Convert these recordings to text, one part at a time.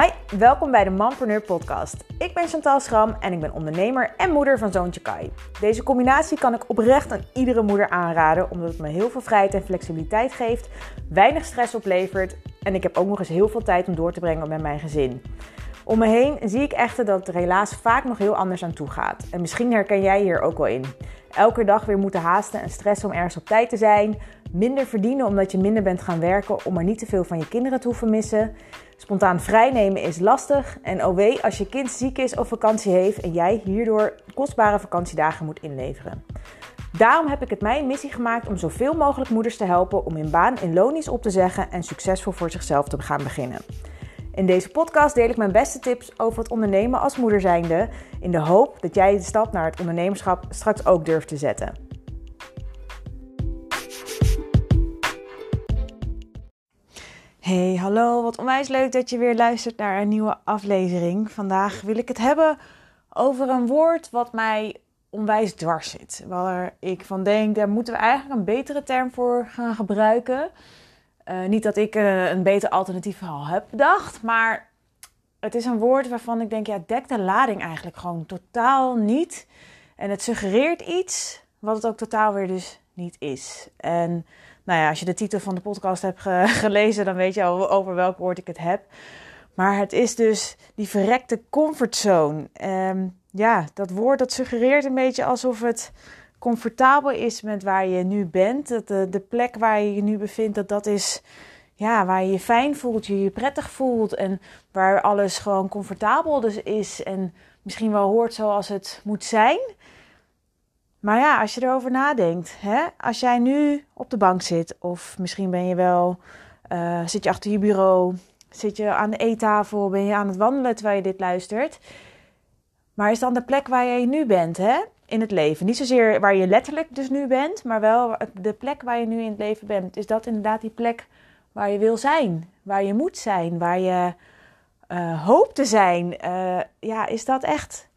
Hi, welkom bij de Mompreneur podcast. Ik ben Chantal Schram en ik ben ondernemer en moeder van zoontje Kai. Deze combinatie kan ik oprecht aan iedere moeder aanraden, omdat het me heel veel vrijheid en flexibiliteit geeft, weinig stress oplevert en ik heb ook nog eens heel veel tijd om door te brengen met mijn gezin. Om me heen zie ik echter dat het er helaas vaak nog heel anders aan toe gaat. En misschien herken jij hier ook wel in. Elke dag weer moeten haasten en stressen om ergens op tijd te zijn. Minder verdienen omdat je minder bent gaan werken om maar niet te veel van je kinderen te hoeven missen. Spontaan vrijnemen is lastig. En oh als je kind ziek is of vakantie heeft en jij hierdoor kostbare vakantiedagen moet inleveren. Daarom heb ik het mijn missie gemaakt om zoveel mogelijk moeders te helpen om hun baan in lonisch op te zeggen en succesvol voor zichzelf te gaan beginnen. In deze podcast deel ik mijn beste tips over het ondernemen als moeder zijnde, in de hoop dat jij de stap naar het ondernemerschap straks ook durft te zetten. Hey, hallo, wat onwijs leuk dat je weer luistert naar een nieuwe aflevering. Vandaag wil ik het hebben over een woord wat mij onwijs dwars zit. Waar ik van denk, daar moeten we eigenlijk een betere term voor gaan gebruiken. Uh, niet dat ik uh, een beter alternatief al heb bedacht, maar het is een woord waarvan ik denk, ja, dekt de lading eigenlijk gewoon totaal niet. En het suggereert iets wat het ook totaal weer dus niet is. En nou ja, als je de titel van de podcast hebt ge gelezen, dan weet je al over welk woord ik het heb. Maar het is dus die verrekte comfortzone. Um, ja, dat woord dat suggereert een beetje alsof het comfortabel is met waar je nu bent. Dat de, de plek waar je je nu bevindt, dat dat is ja, waar je je fijn voelt, je je prettig voelt. En waar alles gewoon comfortabel dus is. En misschien wel hoort zoals het moet zijn. Maar ja, als je erover nadenkt, hè, als jij nu op de bank zit, of misschien ben je wel, uh, zit je achter je bureau, zit je aan de eettafel, ben je aan het wandelen terwijl je dit luistert. Maar is dan de plek waar jij nu bent, hè? in het leven. Niet zozeer waar je letterlijk dus nu bent, maar wel de plek waar je nu in het leven bent. Is dat inderdaad die plek waar je wil zijn, waar je moet zijn, waar je uh, hoopt te zijn? Uh, ja, is dat echt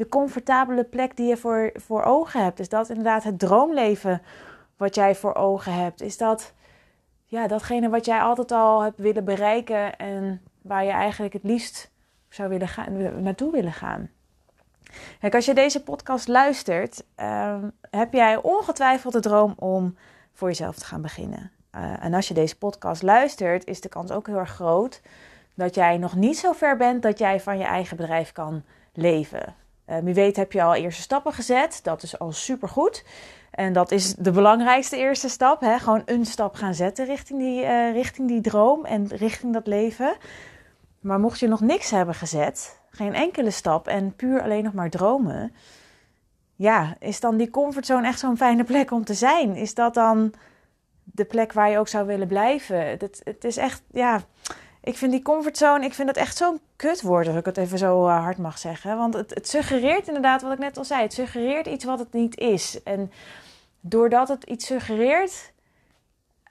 de comfortabele plek die je voor, voor ogen hebt? Is dat inderdaad het droomleven wat jij voor ogen hebt? Is dat ja, datgene wat jij altijd al hebt willen bereiken en waar je eigenlijk het liefst zou willen gaan, naartoe willen gaan? Kijk, als je deze podcast luistert, uh, heb jij ongetwijfeld de droom om voor jezelf te gaan beginnen. Uh, en als je deze podcast luistert, is de kans ook heel erg groot dat jij nog niet zo ver bent dat jij van je eigen bedrijf kan leven. Wie weet heb je al eerste stappen gezet. Dat is al supergoed. En dat is de belangrijkste eerste stap. Hè? Gewoon een stap gaan zetten richting die, uh, richting die droom en richting dat leven. Maar mocht je nog niks hebben gezet, geen enkele stap en puur alleen nog maar dromen. Ja, is dan die comfortzone echt zo'n fijne plek om te zijn? Is dat dan de plek waar je ook zou willen blijven? Het is echt, ja, ik vind die comfortzone, ik vind dat echt zo'n kutwoord, als ik het even zo uh, hard mag zeggen. Want het, het, suggereert inderdaad, wat ik net al zei, het suggereert iets wat het niet is. En doordat het iets suggereert,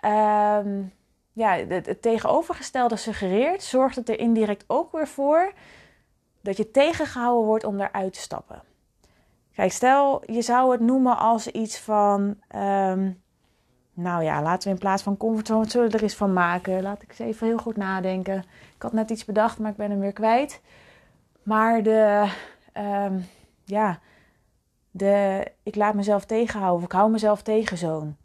um, ja, het, tegenovergestelde suggereert, zorgt het er indirect ook weer voor dat je tegengehouden wordt om eruit te stappen. Kijk, stel je zou het noemen als iets van, um, nou ja, laten we in plaats van comfortzone, wat zullen we er eens van maken? Laat ik eens even heel goed nadenken. Ik had net iets bedacht, maar ik ben hem weer kwijt. Maar de, um, ja, de, ik laat mezelf tegenhouden of ik hou mezelf tegen zo'n.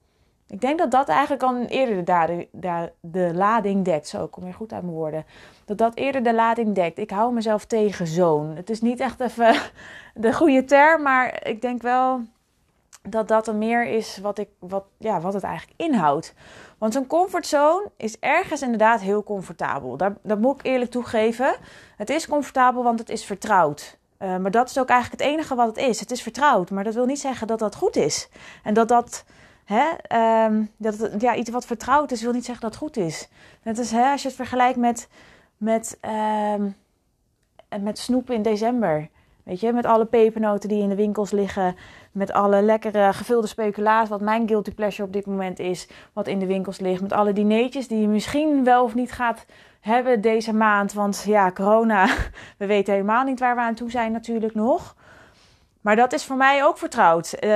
Ik denk dat dat eigenlijk al eerder de, de, de lading dekt. Zo, ik kom weer goed uit mijn woorden. Dat dat eerder de lading dekt. Ik hou mezelf tegen zoon. Het is niet echt even de goede term, maar ik denk wel dat dat er meer is wat, ik, wat, ja, wat het eigenlijk inhoudt. Want zo'n comfortzone is ergens inderdaad heel comfortabel. Daar, dat moet ik eerlijk toegeven. Het is comfortabel, want het is vertrouwd. Uh, maar dat is ook eigenlijk het enige wat het is. Het is vertrouwd, maar dat wil niet zeggen dat dat goed is. En dat dat Hè? Um, dat ja, iets wat vertrouwd is, wil niet zeggen dat het goed is. Net als hè, als je het vergelijkt met, met, um, met snoepen in december. Weet je, met alle pepernoten die in de winkels liggen. Met alle lekkere gevulde speculaas, wat mijn guilty pleasure op dit moment is. Wat in de winkels ligt. Met alle dineetjes die je misschien wel of niet gaat hebben deze maand. Want ja, corona, we weten helemaal niet waar we aan toe zijn natuurlijk nog. Maar dat is voor mij ook vertrouwd. Uh,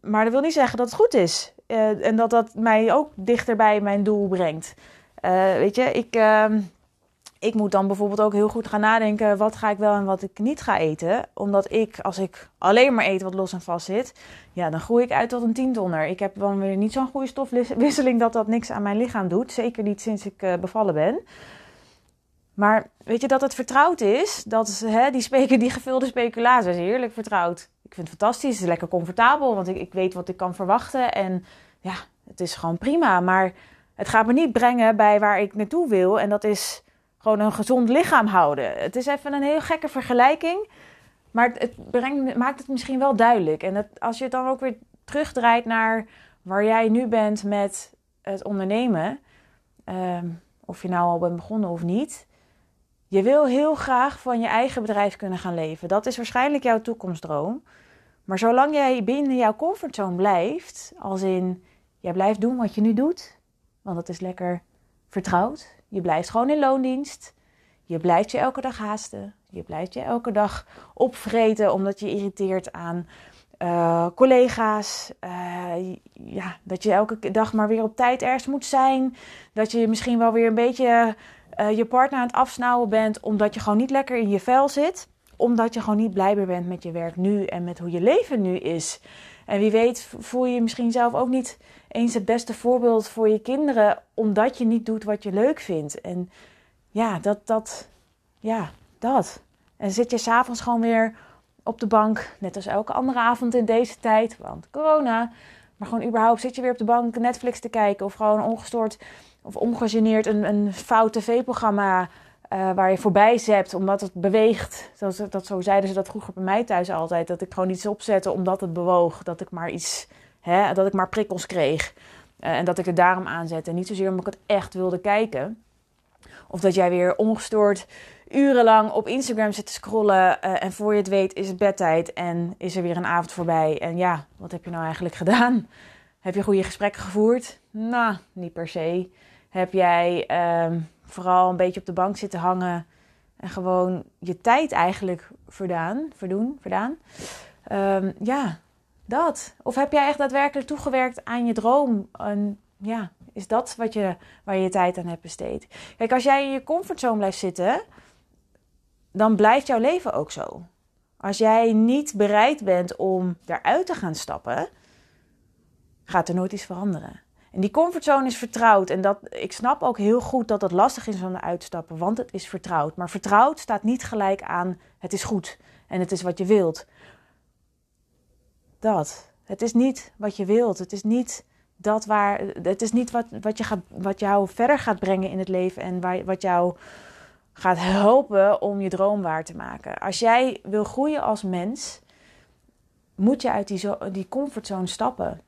maar dat wil niet zeggen dat het goed is. Uh, en dat dat mij ook dichter bij mijn doel brengt. Uh, weet je, ik, uh, ik moet dan bijvoorbeeld ook heel goed gaan nadenken wat ga ik wel en wat ik niet ga eten. Omdat ik, als ik alleen maar eet wat los en vast zit, ja, dan groei ik uit tot een tientonner. Ik heb dan weer niet zo'n goede stofwisseling dat dat niks aan mijn lichaam doet. Zeker niet sinds ik uh, bevallen ben. Maar weet je dat het vertrouwd is? Dat hè, die, speker, die gevulde speculatie is heerlijk vertrouwd. Ik vind het fantastisch, het is lekker comfortabel, want ik, ik weet wat ik kan verwachten. En ja, het is gewoon prima. Maar het gaat me niet brengen bij waar ik naartoe wil. En dat is gewoon een gezond lichaam houden. Het is even een heel gekke vergelijking. Maar het brengt, maakt het misschien wel duidelijk. En als je het dan ook weer terugdraait naar waar jij nu bent met het ondernemen. Ehm, of je nou al bent begonnen of niet. Je wil heel graag van je eigen bedrijf kunnen gaan leven. Dat is waarschijnlijk jouw toekomstdroom. Maar zolang jij binnen jouw comfortzone blijft, als in jij blijft doen wat je nu doet, want dat is lekker vertrouwd. Je blijft gewoon in loondienst. Je blijft je elke dag haasten. Je blijft je elke dag opvreten omdat je irriteert aan uh, collega's. Uh, ja, dat je elke dag maar weer op tijd ergens moet zijn. Dat je misschien wel weer een beetje uh, je partner aan het afsnauwen bent omdat je gewoon niet lekker in je vel zit. Omdat je gewoon niet blij bent met je werk nu en met hoe je leven nu is. En wie weet voel je je misschien zelf ook niet eens het beste voorbeeld voor je kinderen, omdat je niet doet wat je leuk vindt. En ja, dat, dat, ja, dat. En zit je s'avonds gewoon weer op de bank, net als elke andere avond in deze tijd, want corona. Maar gewoon überhaupt zit je weer op de bank Netflix te kijken of gewoon ongestoord of ongegeneerd een, een fout tv-programma uh, waar je voorbij zept omdat het beweegt. Dat, dat, zo zeiden ze dat vroeger bij mij thuis altijd. Dat ik gewoon iets opzette omdat het bewoog. Dat ik maar iets, hè, dat ik maar prikkels kreeg. Uh, en dat ik het daarom aanzette. Niet zozeer omdat ik het echt wilde kijken. Of dat jij weer ongestoord urenlang op Instagram zit te scrollen. Uh, en voor je het weet is het bedtijd en is er weer een avond voorbij. En ja, wat heb je nou eigenlijk gedaan? Heb je goede gesprekken gevoerd? Nou, niet per se. Heb jij ehm, vooral een beetje op de bank zitten hangen en gewoon je tijd eigenlijk verdaan, verdoen, verdaan? Um, ja, dat. Of heb jij echt daadwerkelijk toegewerkt aan je droom? En ja, is dat wat je, waar je je tijd aan hebt besteed? Kijk, als jij in je comfortzone blijft zitten, dan blijft jouw leven ook zo. Als jij niet bereid bent om eruit te gaan stappen, gaat er nooit iets veranderen. En die comfortzone is vertrouwd. En dat, ik snap ook heel goed dat het lastig is om eruit te stappen, want het is vertrouwd. Maar vertrouwd staat niet gelijk aan het is goed en het is wat je wilt. Dat. Het is niet wat je wilt. Het is niet dat waar. Het is niet wat, wat, je gaat, wat jou verder gaat brengen in het leven en waar, wat jou gaat helpen om je droom waar te maken. Als jij wil groeien als mens, moet je uit die, die comfortzone stappen.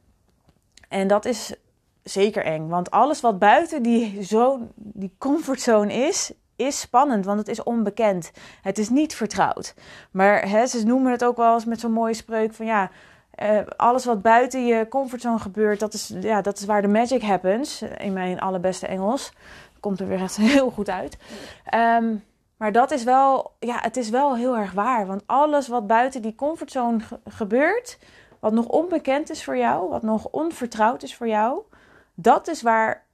En dat is zeker eng. Want alles wat buiten die, zo, die comfortzone is, is spannend, want het is onbekend. Het is niet vertrouwd. Maar hè, ze noemen het ook wel eens met zo'n mooie spreuk van ja. Uh, alles wat buiten je comfortzone gebeurt, dat is, ja, dat is waar de magic happens. In mijn allerbeste Engels. Komt er weer echt heel goed uit. Um, maar dat is wel, ja, het is wel heel erg waar. Want alles wat buiten die comfortzone gebeurt, wat nog onbekend is voor jou, wat nog onvertrouwd is voor jou, dat is waar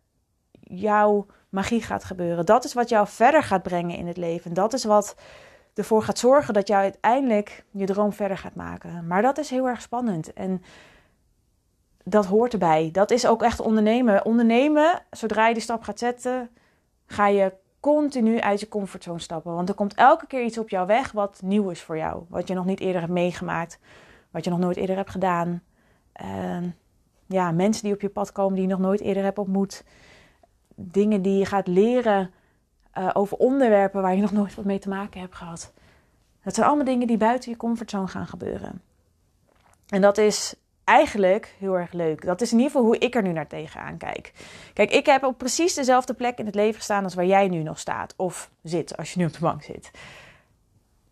jouw magie gaat gebeuren. Dat is wat jou verder gaat brengen in het leven. Dat is wat ervoor gaat zorgen dat jou uiteindelijk je droom verder gaat maken. Maar dat is heel erg spannend. En dat hoort erbij. Dat is ook echt ondernemen. Ondernemen, zodra je die stap gaat zetten, ga je continu uit je comfortzone stappen. Want er komt elke keer iets op jou weg wat nieuw is voor jou. Wat je nog niet eerder hebt meegemaakt. Wat je nog nooit eerder hebt gedaan. Uh, ja, mensen die op je pad komen die je nog nooit eerder hebt ontmoet. Dingen die je gaat leren uh, over onderwerpen waar je nog nooit wat mee te maken hebt gehad. Dat zijn allemaal dingen die buiten je comfortzone gaan gebeuren. En dat is eigenlijk heel erg leuk. Dat is in ieder geval hoe ik er nu naar tegenaan kijk. Kijk, ik heb op precies dezelfde plek in het leven gestaan als waar jij nu nog staat. Of zit, als je nu op de bank zit.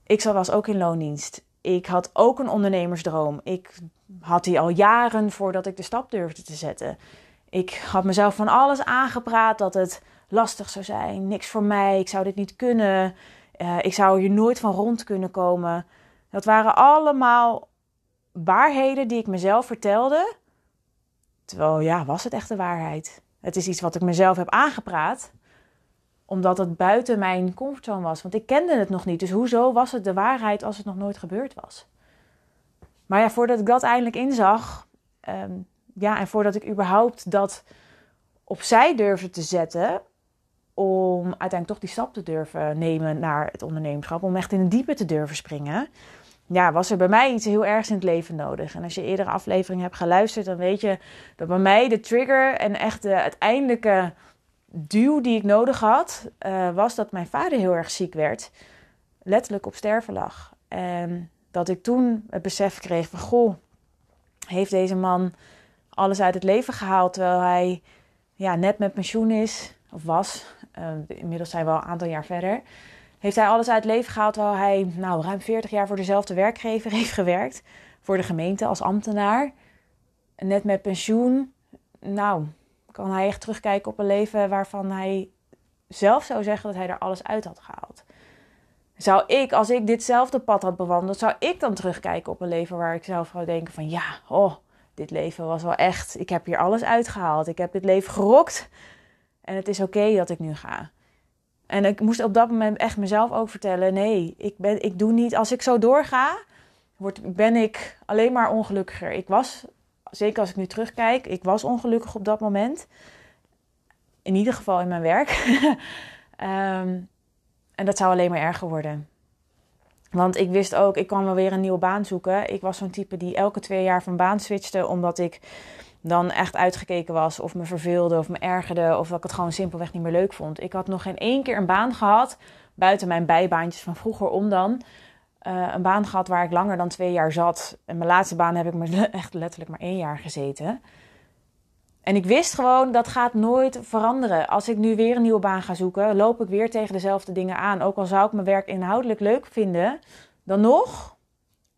Ik was ook in loondienst. Ik had ook een ondernemersdroom. Ik had die al jaren voordat ik de stap durfde te zetten. Ik had mezelf van alles aangepraat dat het lastig zou zijn. Niks voor mij. Ik zou dit niet kunnen. Uh, ik zou hier nooit van rond kunnen komen. Dat waren allemaal waarheden die ik mezelf vertelde. Terwijl, ja, was het echt de waarheid? Het is iets wat ik mezelf heb aangepraat. Omdat het buiten mijn comfortzone was. Want ik kende het nog niet. Dus hoezo was het de waarheid als het nog nooit gebeurd was? Maar ja, voordat ik dat eindelijk inzag. Ehm, ja, en voordat ik überhaupt dat opzij durfde te zetten. Om uiteindelijk toch die stap te durven nemen naar het ondernemerschap. Om echt in de diepe te durven springen ja, was er bij mij iets heel ergs in het leven nodig. En als je eerdere aflevering hebt geluisterd, dan weet je dat bij mij de trigger en echt de uiteindelijke duw die ik nodig had, uh, was dat mijn vader heel erg ziek werd. Letterlijk op sterven lag. En dat ik toen het besef kreeg van, goh, heeft deze man alles uit het leven gehaald terwijl hij ja, net met pensioen is, of was. Uh, inmiddels zijn we al een aantal jaar verder heeft hij alles uit het leven gehaald terwijl hij nou, ruim 40 jaar voor dezelfde werkgever heeft gewerkt. Voor de gemeente als ambtenaar. Net met pensioen. Nou, kan hij echt terugkijken op een leven waarvan hij zelf zou zeggen dat hij er alles uit had gehaald. Zou ik, als ik ditzelfde pad had bewandeld, zou ik dan terugkijken op een leven waar ik zelf zou denken van ja, oh, dit leven was wel echt, ik heb hier alles uitgehaald. Ik heb dit leven gerokt en het is oké dat ik nu ga. En ik moest op dat moment echt mezelf ook vertellen: nee, ik, ben, ik doe niet. Als ik zo doorga, word, ben ik alleen maar ongelukkiger. Ik was, zeker als ik nu terugkijk, ik was ongelukkig op dat moment. In ieder geval in mijn werk. Ehm, en dat zou alleen maar erger worden. Want ik wist ook, ik kwam wel weer een nieuwe baan zoeken. Ik was zo'n type die elke twee jaar van baan switchte, omdat ik dan echt uitgekeken was of me verveelde of me ergerde of dat ik het gewoon simpelweg niet meer leuk vond. Ik had nog geen één keer een baan gehad, buiten mijn bijbaantjes van vroeger om dan, uh, een baan gehad waar ik langer dan twee jaar zat. En mijn laatste baan heb ik maar echt letterlijk maar één jaar gezeten. En ik wist gewoon, dat gaat nooit veranderen. Als ik nu weer een nieuwe baan ga zoeken, loop ik weer tegen dezelfde dingen aan. Ook al zou ik mijn werk inhoudelijk leuk vinden, dan nog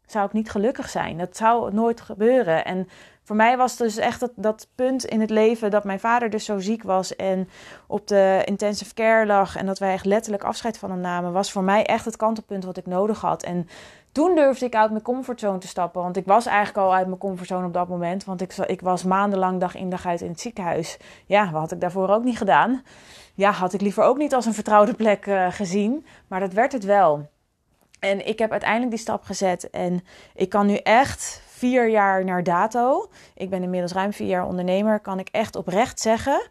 zou ik niet gelukkig zijn. Dat zou nooit gebeuren. En voor mij was dus echt dat, dat punt in het leven dat mijn vader dus zo ziek was en op de intensive care lag en dat wij echt letterlijk afscheid van hem namen, was voor mij echt het kantelpunt wat ik nodig had. En toen durfde ik uit mijn comfortzone te stappen, want ik was eigenlijk al uit mijn comfortzone op dat moment, want ik, ik was maandenlang dag in dag uit in het ziekenhuis. Ja, wat had ik daarvoor ook niet gedaan? Ja, had ik liever ook niet als een vertrouwde plek uh, gezien, maar dat werd het wel. En ik heb uiteindelijk die stap gezet en ik kan nu echt vier jaar naar dato, ik ben inmiddels ruim vier jaar ondernemer, kan ik echt oprecht zeggen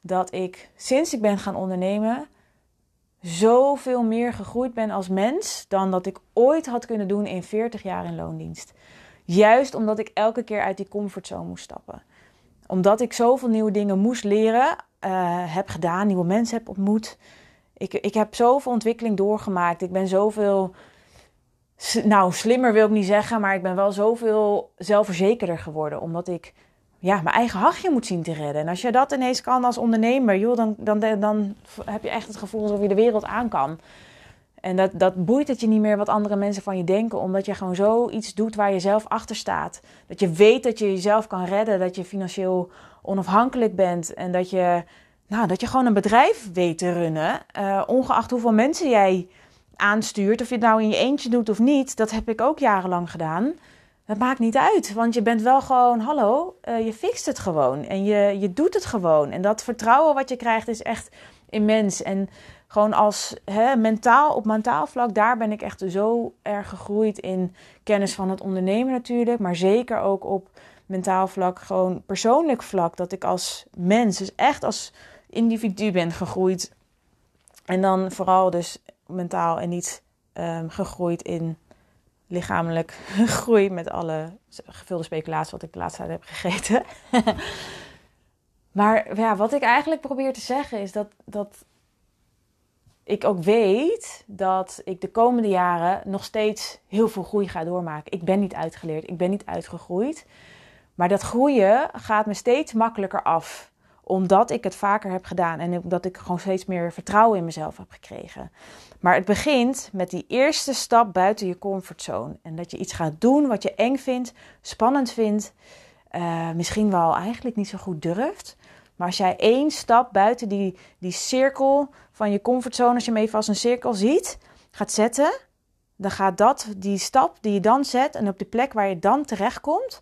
dat ik sinds ik ben gaan ondernemen zoveel meer gegroeid ben als mens dan dat ik ooit had kunnen doen in 40 jaar in loondienst. Juist omdat ik elke keer uit die comfortzone moest stappen. Omdat ik zoveel nieuwe dingen moest leren, uh, heb gedaan, nieuwe mensen heb ontmoet. Ik, ik heb zoveel ontwikkeling doorgemaakt. Ik ben zoveel nou, slimmer wil ik niet zeggen, maar ik ben wel zoveel zelfverzekerder geworden. Omdat ik ja, mijn eigen hachje moet zien te redden. En als je dat ineens kan als ondernemer, joh, dan, dan, dan heb je echt het gevoel alsof je de wereld aan kan. En dat, dat boeit het je niet meer wat andere mensen van je denken, omdat je gewoon zoiets doet waar je zelf achter staat. Dat je weet dat je jezelf kan redden, dat je financieel onafhankelijk bent en dat je, nou, dat je gewoon een bedrijf weet te runnen, uh, ongeacht hoeveel mensen jij aanstuurt. Of je het nou in je eentje doet of niet, dat heb ik ook jarenlang gedaan. Dat maakt niet uit, want je bent wel gewoon, hallo, uh, je fixt het gewoon en je, je doet het gewoon. En dat vertrouwen wat je krijgt is echt immens. En gewoon als mentaal, op mentaal vlak, daar ben ik echt zo erg gegroeid in kennis van het ondernemen natuurlijk, maar zeker ook op mentaal vlak, gewoon persoonlijk vlak, dat ik als mens, dus echt als individu ben gegroeid. En dan vooral dus mentaal en niet um, gegroeid in lichamelijk groei met alle gevulde speculatie wat ik de laatste tijd heb gegeten. maar ja, wat ik eigenlijk probeer te zeggen is dat, dat ik ook weet dat ik de komende jaren nog steeds heel veel groei ga doormaken. Ik ben niet uitgeleerd, ik ben niet uitgegroeid. Maar dat groeien gaat me steeds makkelijker af omdat ik het vaker heb gedaan en omdat ik gewoon steeds meer vertrouwen in mezelf heb gekregen. Maar het begint met die eerste stap buiten je comfortzone. En dat je iets gaat doen wat je eng vindt, spannend vindt, uh, misschien wel eigenlijk niet zo goed durft. Maar als jij één stap buiten die, die cirkel van je comfortzone, als je hem even als een cirkel ziet, gaat zetten, dan gaat dat, die stap die je dan zet en op de plek waar je dan terechtkomt,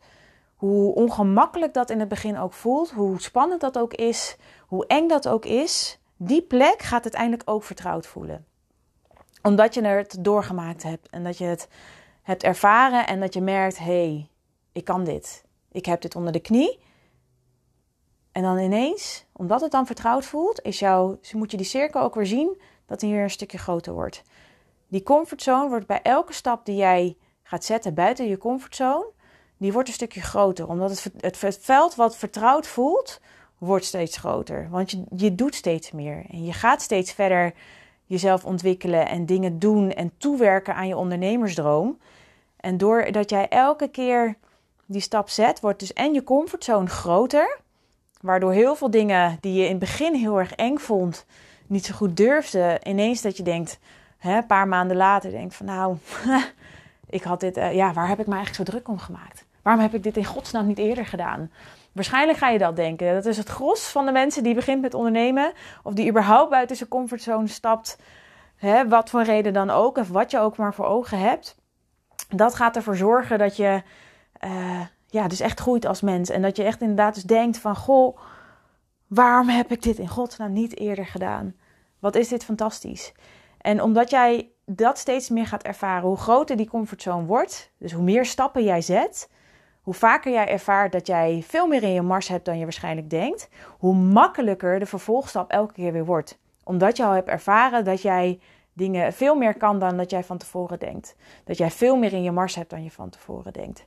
hoe ongemakkelijk dat in het begin ook voelt, hoe spannend dat ook is, hoe eng dat ook is, die plek gaat uiteindelijk ook vertrouwd voelen. Omdat je het doorgemaakt hebt en dat je het hebt ervaren en dat je merkt: hé, hey, ik kan dit. Ik heb dit onder de knie. En dan ineens, omdat het dan vertrouwd voelt, is moet je die cirkel ook weer zien dat hij hier een stukje groter wordt. Die comfortzone wordt bij elke stap die jij gaat zetten buiten je comfortzone, die wordt een stukje groter. Omdat het, het veld wat vertrouwd voelt, wordt steeds groter. Want je, je doet steeds meer. En je gaat steeds verder jezelf ontwikkelen en dingen doen en toewerken aan je ondernemersdroom. En doordat jij elke keer die stap zet, wordt dus en je comfortzone groter. Waardoor heel veel dingen die je in het begin heel erg eng vond, niet zo goed durfde, ineens dat je denkt, hè, een paar maanden later denkt van nou, ik had dit, uh, ja, waar heb ik me eigenlijk zo druk om gemaakt? Waarom heb ik dit in godsnaam niet eerder gedaan? Waarschijnlijk ga je dat denken. Dat is het gros van de mensen die begint met ondernemen, of die überhaupt buiten zijn comfortzone stapt, hè, wat voor reden dan ook, of wat je ook maar voor ogen hebt. Dat gaat ervoor zorgen dat je uh, ja, dus echt groeit als mens. En dat je echt inderdaad dus denkt van, goh, waarom heb ik dit in godsnaam niet eerder gedaan? Wat is dit fantastisch? En omdat jij dat steeds meer gaat ervaren, hoe groter die comfortzone wordt, dus hoe meer stappen jij zet, hoe vaker jij ervaart dat jij veel meer in je mars hebt dan je waarschijnlijk denkt, hoe makkelijker de vervolgstap elke keer weer wordt. Omdat je al hebt ervaren dat jij dingen veel meer kan dan dat jij van tevoren denkt. Dat jij veel meer in je mars hebt dan je van tevoren denkt.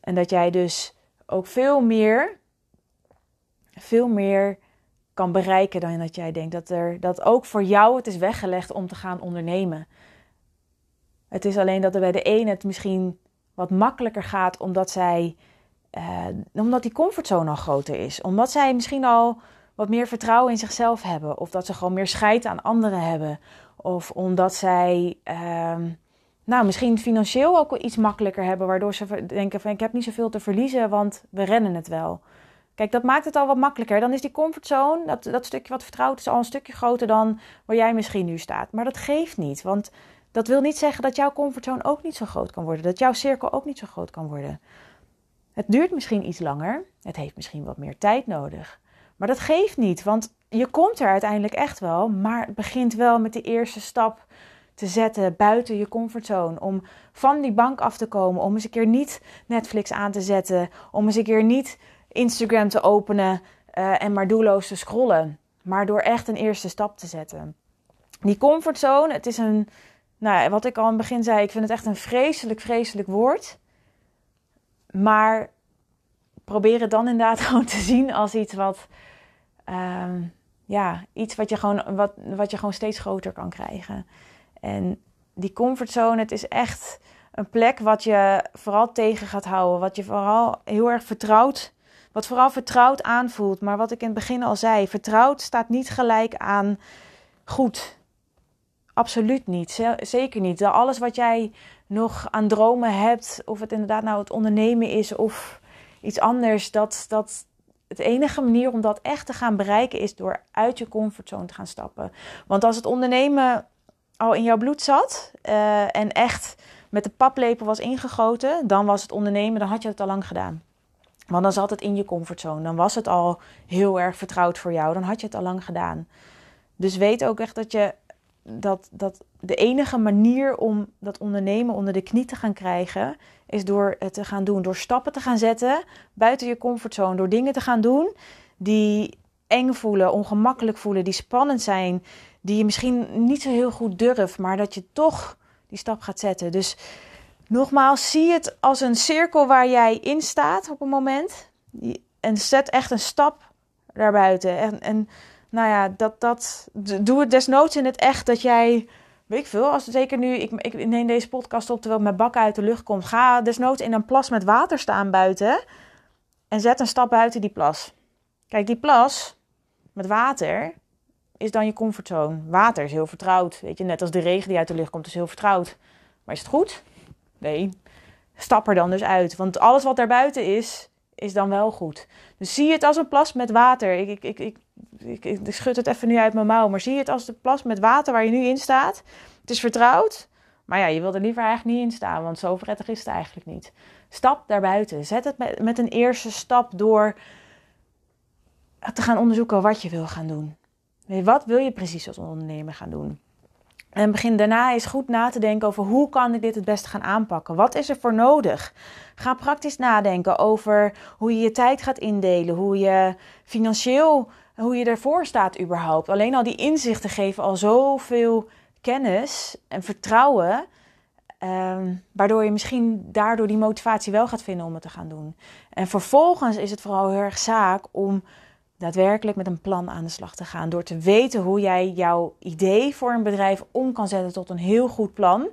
En dat jij dus ook veel meer, veel meer kan bereiken dan dat jij denkt. Dat, er, dat ook voor jou het is weggelegd om te gaan ondernemen. Het is alleen dat er bij de een het misschien wat makkelijker gaat omdat zij, uh, omdat die comfortzone al groter is. Omdat zij misschien al wat meer vertrouwen in zichzelf hebben. Of dat ze gewoon meer scheid aan anderen hebben. Of omdat zij uh, nou, misschien financieel ook wel iets makkelijker hebben. Waardoor ze denken van ik heb niet zoveel te verliezen, want we rennen het wel. Kijk, dat maakt het al wat makkelijker. Dan is die comfortzone, dat, dat stukje wat vertrouwd is, al een stukje groter dan waar jij misschien nu staat. Maar dat geeft niet, want dat wil niet zeggen dat jouw comfortzone ook niet zo groot kan worden. Dat jouw cirkel ook niet zo groot kan worden. Het duurt misschien iets langer. Het heeft misschien wat meer tijd nodig. Maar dat geeft niet, want je komt er uiteindelijk echt wel. Maar het begint wel met de eerste stap te zetten buiten je comfortzone. Om van die bank af te komen. Om eens een keer niet Netflix aan te zetten. Om eens een keer niet Instagram te openen uh, en maar doelloos te scrollen. Maar door echt een eerste stap te zetten. Die comfortzone, het is een, nou, wat ik al in het begin zei, ik vind het echt een vreselijk, vreselijk woord. Maar probeer het dan inderdaad gewoon te zien als iets wat, uh, ja, iets wat je gewoon, wat, wat je gewoon steeds groter kan krijgen. En die comfortzone, het is echt een plek wat je vooral tegen gaat houden. Wat je vooral heel erg vertrouwt. Wat vooral vertrouwd aanvoelt. Maar wat ik in het begin al zei, vertrouwd staat niet gelijk aan goed. Absoluut niet. Zeker niet. Alles wat jij nog aan dromen hebt, of het inderdaad nou het ondernemen is of iets anders, dat, dat het enige manier om dat echt te gaan bereiken is door uit je comfortzone te gaan stappen. Want als het ondernemen al in jouw bloed zat uh, en echt met de paplepel was ingegoten, dan was het ondernemen, dan had je het al lang gedaan. Want dan zat het in je comfortzone. Dan was het al heel erg vertrouwd voor jou. Dan had je het al lang gedaan. Dus weet ook echt dat je dat, dat de enige manier om dat ondernemen onder de knie te gaan krijgen, is door het te gaan doen. Door stappen te gaan zetten buiten je comfortzone. Door dingen te gaan doen die eng voelen, ongemakkelijk voelen, die spannend zijn, die je misschien niet zo heel goed durft, maar dat je toch die stap gaat zetten. Dus nogmaals, zie het als een cirkel waar jij in staat op een moment. En zet echt een stap daarbuiten. En, en nou ja, dat, dat, doe het desnoods in het echt dat jij, weet ik veel, als zeker nu, ik, ik neem deze podcast op terwijl mijn bak uit de lucht komt. Ga desnoods in een plas met water staan buiten en zet een stap buiten die plas. Kijk, die plas met water, is dan je comfortzone. Water is heel vertrouwd. Weet je, net als de regen die uit de lucht komt, is heel vertrouwd. Maar is het goed? Nee. Stap er dan dus uit. Want alles wat daarbuiten is, is dan wel goed. Dus zie het als een plas met water. Ik, ik, ik, ik, ik, schud het even nu uit mijn mouw. Maar zie het als de plas met water waar je nu in staat. Het is vertrouwd. Maar ja, je wilt er liever eigenlijk niet in staan. Want zo prettig is het eigenlijk niet. Stap daarbuiten. Zet het met, met een eerste stap door te gaan onderzoeken wat je wil gaan doen. Wat wil je precies als ondernemer gaan doen? En begin daarna eens goed na te denken over hoe kan ik dit het beste gaan aanpakken? Wat is er voor nodig? Ga praktisch nadenken over hoe je je tijd gaat indelen, hoe je financieel, hoe je ervoor staat überhaupt. Alleen al die inzichten geven al zoveel kennis en vertrouwen, ehm, waardoor je misschien daardoor die motivatie wel gaat vinden om het te gaan doen. En vervolgens is het vooral heel erg zaak om daadwerkelijk met een plan aan de slag te gaan. Door te weten hoe jij jouw idee voor een bedrijf om kan zetten tot een heel goed plan.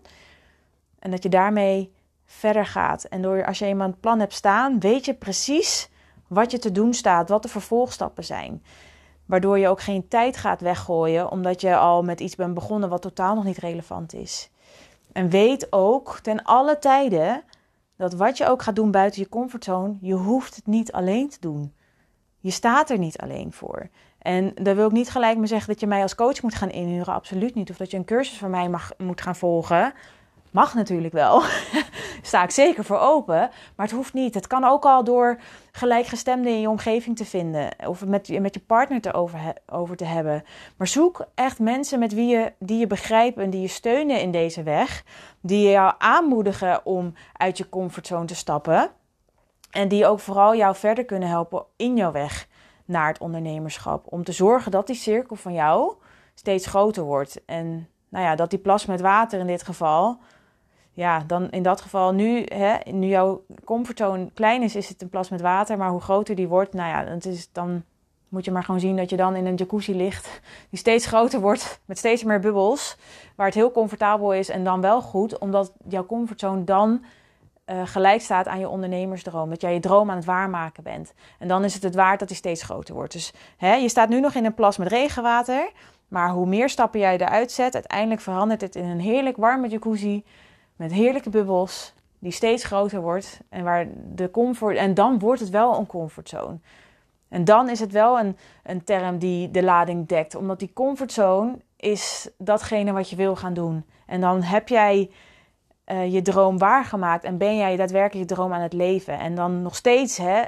En dat je daarmee verder gaat. En door, als je eenmaal een plan hebt staan, weet je precies wat je te doen staat, wat de vervolgstappen zijn. Waardoor je ook geen tijd gaat weggooien, omdat je al met iets bent begonnen wat totaal nog niet relevant is. En weet ook ten alle tijden dat wat je ook gaat doen buiten je comfortzone, je hoeft het niet alleen te doen. Je staat er niet alleen voor. En daar wil ik niet gelijk maar zeggen dat je mij als coach moet gaan inhuren. Absoluut niet. Of dat je een cursus van mij mag, moet gaan volgen. Mag natuurlijk wel. Sta ik zeker voor open. Maar het hoeft niet. Het kan ook al door gelijkgestemden in je omgeving te vinden. Of met, met je partner te over, over te hebben. Maar zoek echt mensen met wie je, die je begrijpen en die je steunen in deze weg. Die jou aanmoedigen om uit je comfortzone te stappen. En die ook vooral jou verder kunnen helpen in jouw weg naar het ondernemerschap. Om te zorgen dat die cirkel van jou steeds groter wordt. En nou ja, dat die plas met water in dit geval. Ja, dan in dat geval nu, hè, nu jouw comfortzone klein is, is het een plas met water. Maar hoe groter die wordt, nou ja, het is, dan moet je maar gewoon zien dat je dan in een jacuzzi ligt. Die steeds groter wordt, met steeds meer bubbels. Waar het heel comfortabel is en dan wel goed, omdat jouw comfortzone dan uh, gelijk staat aan je ondernemersdroom. Dat jij je droom aan het waarmaken bent. En dan is het het waard dat die steeds groter wordt. Dus hè, je staat nu nog in een plas met regenwater. Maar hoe meer stappen jij eruit zet, uiteindelijk verandert het in een heerlijk warme jacuzzi. Met heerlijke bubbels. Die steeds groter wordt. En, waar de comfort, en dan wordt het wel een comfortzone. En dan is het wel een, een term die de lading dekt. Omdat die comfortzone is datgene wat je wil gaan doen. En dan heb jij uh, je droom waargemaakt en ben jij daadwerkelijk je droom aan het leven. En dan nog steeds hè,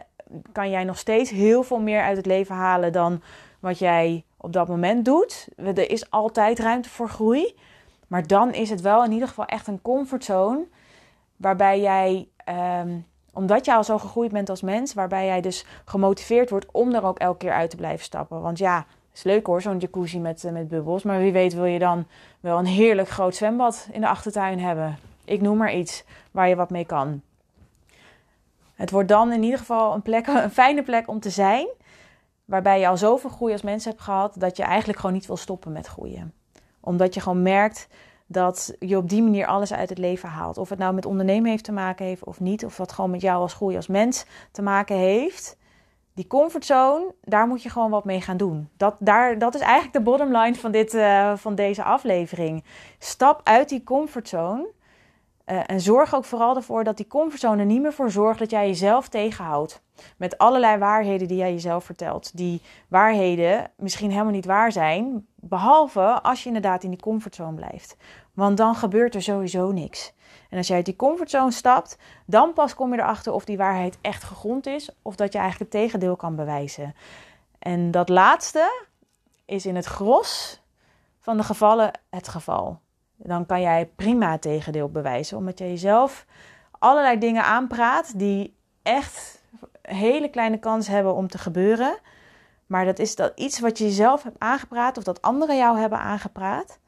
kan jij nog steeds heel veel meer uit het leven halen dan wat jij op dat moment doet. Er is altijd ruimte voor groei. Maar dan is het wel in ieder geval echt een comfortzone. Waarbij jij, um, omdat je al zo gegroeid bent als mens, waarbij jij dus gemotiveerd wordt om er ook elke keer uit te blijven stappen. Want ja, is leuk hoor, zo'n jacuzzi met, met bubbels. Maar wie weet wil je dan wel een heerlijk groot zwembad in de achtertuin hebben. Ik noem maar iets waar je wat mee kan. Het wordt dan in ieder geval een, plek, een fijne plek om te zijn. Waarbij je al zoveel groei als mens hebt gehad dat je eigenlijk gewoon niet wil stoppen met groeien. Omdat je gewoon merkt dat je op die manier alles uit het leven haalt. Of het nou met ondernemen heeft te maken heeft of niet. Of wat gewoon met jou als groei als mens te maken heeft. Die comfortzone, daar moet je gewoon wat mee gaan doen. Dat, daar, dat is eigenlijk de bottom line van, dit, uh, van deze aflevering. Stap uit die comfortzone uh, en zorg ook vooral ervoor dat die comfortzone niet meer voor zorgt dat jij jezelf tegenhoudt. Met allerlei waarheden die jij jezelf vertelt. Die waarheden misschien helemaal niet waar zijn. Behalve als je inderdaad in die comfortzone blijft. Want dan gebeurt er sowieso niks. En als jij uit die comfortzone stapt, dan pas kom je erachter of die waarheid echt gegrond is. Of dat je eigenlijk het tegendeel kan bewijzen. En dat laatste is in het gros van de gevallen het geval dan kan jij prima tegendeel bewijzen. Omdat je jezelf allerlei dingen aanpraat die echt hele kleine kans hebben om te gebeuren. Maar dat is dat iets wat je jezelf hebt aangepraat of dat anderen jou hebben aangepraat.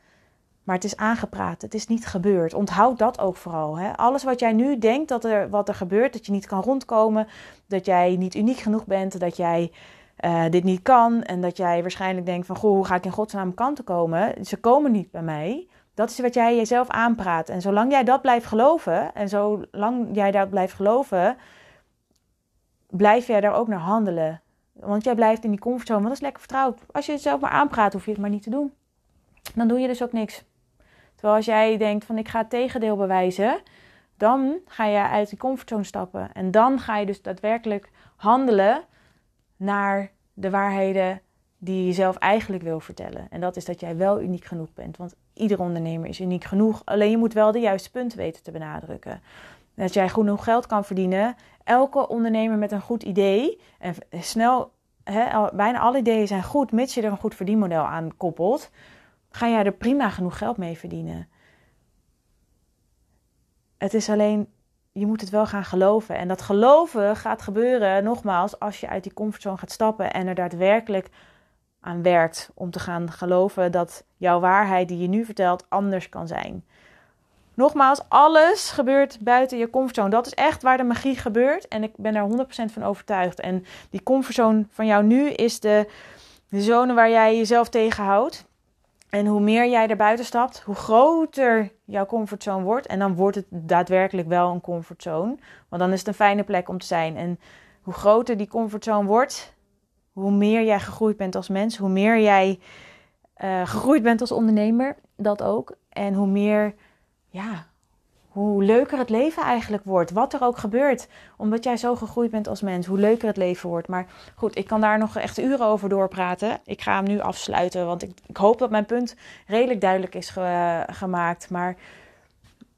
Maar het is aangepraat, het is niet gebeurd. Onthoud dat ook vooral. Hè? Alles wat jij nu denkt dat er, wat er gebeurt, dat je niet kan rondkomen, dat jij niet uniek genoeg bent, dat jij uh, dit niet kan en dat jij waarschijnlijk denkt van, goh, hoe ga ik in godsnaam kanten komen? Ze komen niet bij mij. Dat is wat jij jezelf aanpraat. En zolang jij dat blijft geloven, en zolang jij dat blijft geloven, blijf jij daar ook naar handelen. Want jij blijft in die comfortzone, want dat is lekker vertrouwd. Als je het zelf maar aanpraat, hoef je het maar niet te doen. Dan doe je dus ook niks. Terwijl als jij denkt van ik ga het tegendeel bewijzen, dan ga je uit die comfortzone stappen. En dan ga je dus daadwerkelijk handelen naar de waarheden die je jezelf eigenlijk wil vertellen. En dat is dat jij wel uniek genoeg bent. Want ieder ondernemer is uniek genoeg. Alleen je moet wel de juiste punten weten te benadrukken. Dat jij genoeg geld kan verdienen. Elke ondernemer met een goed idee en snel bijna alle ideeën zijn goed, mits je er een goed verdienmodel aan koppelt, ga jij er prima genoeg geld mee verdienen. Het is alleen, je moet het wel gaan geloven. En dat geloven gaat gebeuren, nogmaals, als je uit die comfortzone gaat stappen en er daadwerkelijk aan werkt om te gaan geloven dat jouw waarheid die je nu vertelt anders kan zijn. Nogmaals, alles gebeurt buiten je comfortzone. Dat is echt waar de magie gebeurt. En ik ben daar 100% van overtuigd. En die comfortzone van jou nu is de, de zone waar jij jezelf tegenhoudt. En hoe meer jij er buiten stapt, hoe groter jouw comfortzone wordt. En dan wordt het daadwerkelijk wel een comfortzone. Want dan is het een fijne plek om te zijn. En hoe groter die comfortzone wordt, hoe meer jij gegroeid bent als mens, hoe meer jij uh, gegroeid bent als ondernemer, dat ook. En hoe meer ja, hoe leuker het leven eigenlijk wordt. Wat er ook gebeurt. Omdat jij zo gegroeid bent als mens. Hoe leuker het leven wordt. Maar goed, ik kan daar nog echt uren over doorpraten. Ik ga hem nu afsluiten. Want ik, ik hoop dat mijn punt redelijk duidelijk is gemaakt. Maar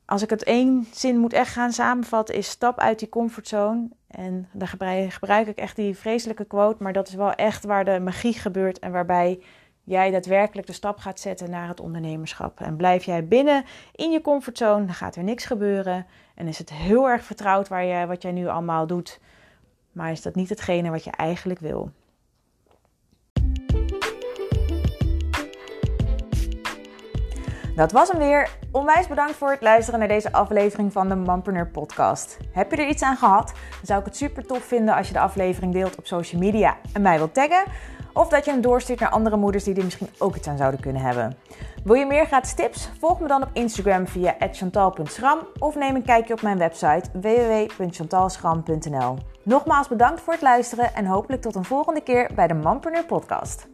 als ik het één zin moet echt gaan samenvatten. Is stap uit die comfortzone. En daar gebruik, ik echt die vreselijke quote. Maar dat is wel echt waar de magie gebeurt. En waarbij jij daadwerkelijk de stap gaat zetten naar het ondernemerschap. En blijf jij binnen in je comfortzone, dan gaat er niks gebeuren. En is het heel erg vertrouwd waar je, wat jij nu allemaal doet. Maar is dat niet hetgene wat je eigenlijk wil? Dat was hem weer. Onwijs bedankt voor het luisteren naar deze aflevering van de Mompreneur podcast. Heb je er iets aan gehad? Dan zou ik het super tof vinden als je de aflevering deelt op social media en mij wilt taggen. Of dat je hem doorstuurt naar andere moeders die er misschien ook iets aan zouden kunnen hebben. Wil je meer gratis tips? Volg me dan op Instagram via chantal.schram of neem een kijkje op mijn website www.chantalschram.nl. Nogmaals bedankt voor het luisteren en hopelijk tot een volgende keer bij de Mompreneur podcast.